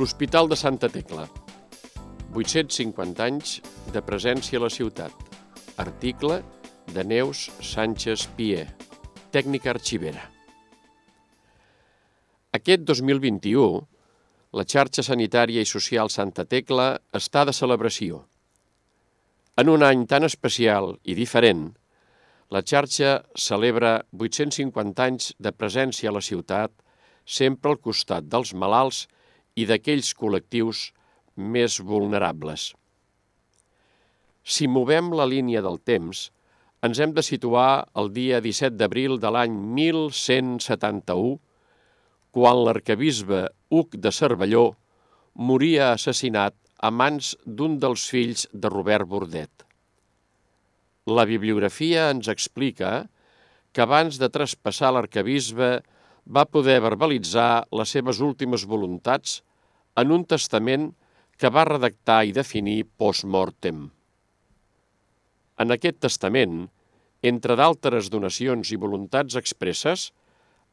L'Hospital de Santa Tecla. 850 anys de presència a la ciutat. Article de Neus Sánchez Pié, tècnica arxivera. Aquest 2021, la xarxa sanitària i social Santa Tecla està de celebració. En un any tan especial i diferent, la xarxa celebra 850 anys de presència a la ciutat, sempre al costat dels malalts i d'aquells col·lectius més vulnerables. Si movem la línia del temps, ens hem de situar el dia 17 d'abril de l'any 1171, quan l'arcabisbe Huc de Cervelló moria assassinat a mans d'un dels fills de Robert Bordet. La bibliografia ens explica que abans de traspassar l'arcabisbe va poder verbalitzar les seves últimes voluntats en un testament que va redactar i definir post-mortem. En aquest testament, entre d'altres donacions i voluntats expresses,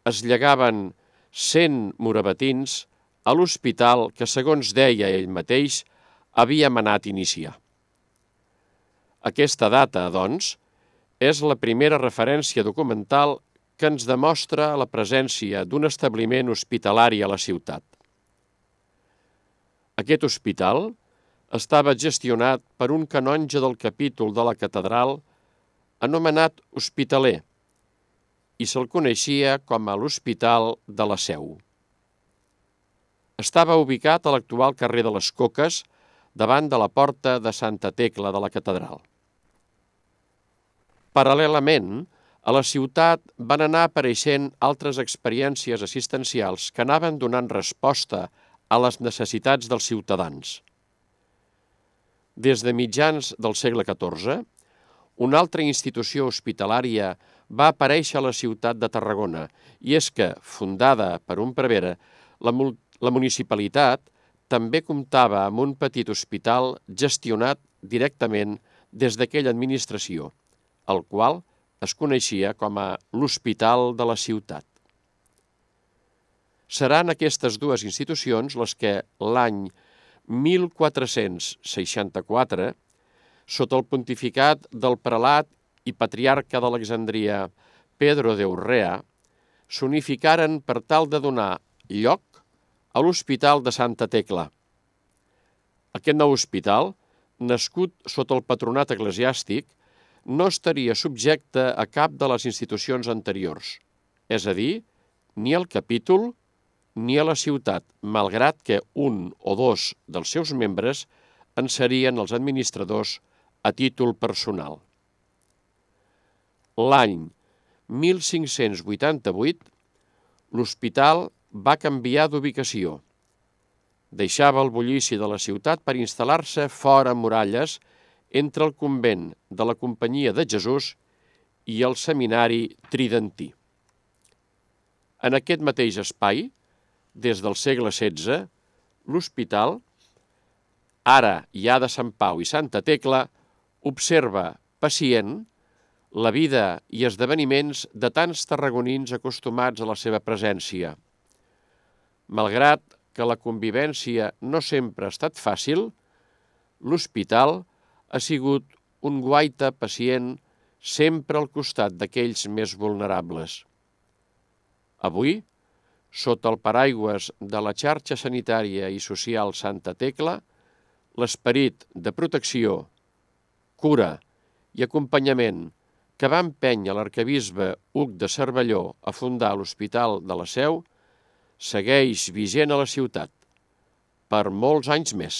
es llegaven 100 morabatins a l'hospital que, segons deia ell mateix, havia manat iniciar. Aquesta data, doncs, és la primera referència documental que ens demostra la presència d'un establiment hospitalari a la ciutat. Aquest hospital estava gestionat per un canonge del capítol de la catedral anomenat Hospitaler i se'l coneixia com a l'Hospital de la Seu. Estava ubicat a l'actual carrer de les Coques, davant de la porta de Santa Tecla de la catedral. Paral·lelament, a la ciutat van anar apareixent altres experiències assistencials que anaven donant resposta a les necessitats dels ciutadans. Des de mitjans del segle XIV, una altra institució hospitalària va aparèixer a la ciutat de Tarragona i és que, fundada per un prevere, la, la municipalitat també comptava amb un petit hospital gestionat directament des d'aquella administració, el qual es coneixia com a l'Hospital de la Ciutat. Seran aquestes dues institucions les que l'any 1464, sota el pontificat del prelat i patriarca d'Alexandria Pedro de Urrea, s'unificaren per tal de donar lloc a l'Hospital de Santa Tecla. Aquest nou hospital, nascut sota el patronat eclesiàstic, no estaria subjecte a cap de les institucions anteriors, és a dir, ni al capítol ni a la ciutat, malgrat que un o dos dels seus membres en serien els administradors a títol personal. L'any 1588, l'hospital va canviar d'ubicació. Deixava el bullici de la ciutat per instal·lar-se fora muralles entre el convent de la Companyia de Jesús i el seminari tridentí. En aquest mateix espai, des del segle XVI, l'hospital, ara ja de Sant Pau i Santa Tecla, observa, pacient, la vida i esdeveniments de tants tarragonins acostumats a la seva presència. Malgrat que la convivència no sempre ha estat fàcil, l'hospital ha sigut un guaita pacient sempre al costat d'aquells més vulnerables. Avui, sota el paraigües de la xarxa sanitària i social Santa Tecla, l'esperit de protecció, cura i acompanyament que va empènyer l'arcabisbe Huc de Cervelló a fundar l'Hospital de la Seu segueix vigent a la ciutat per molts anys més.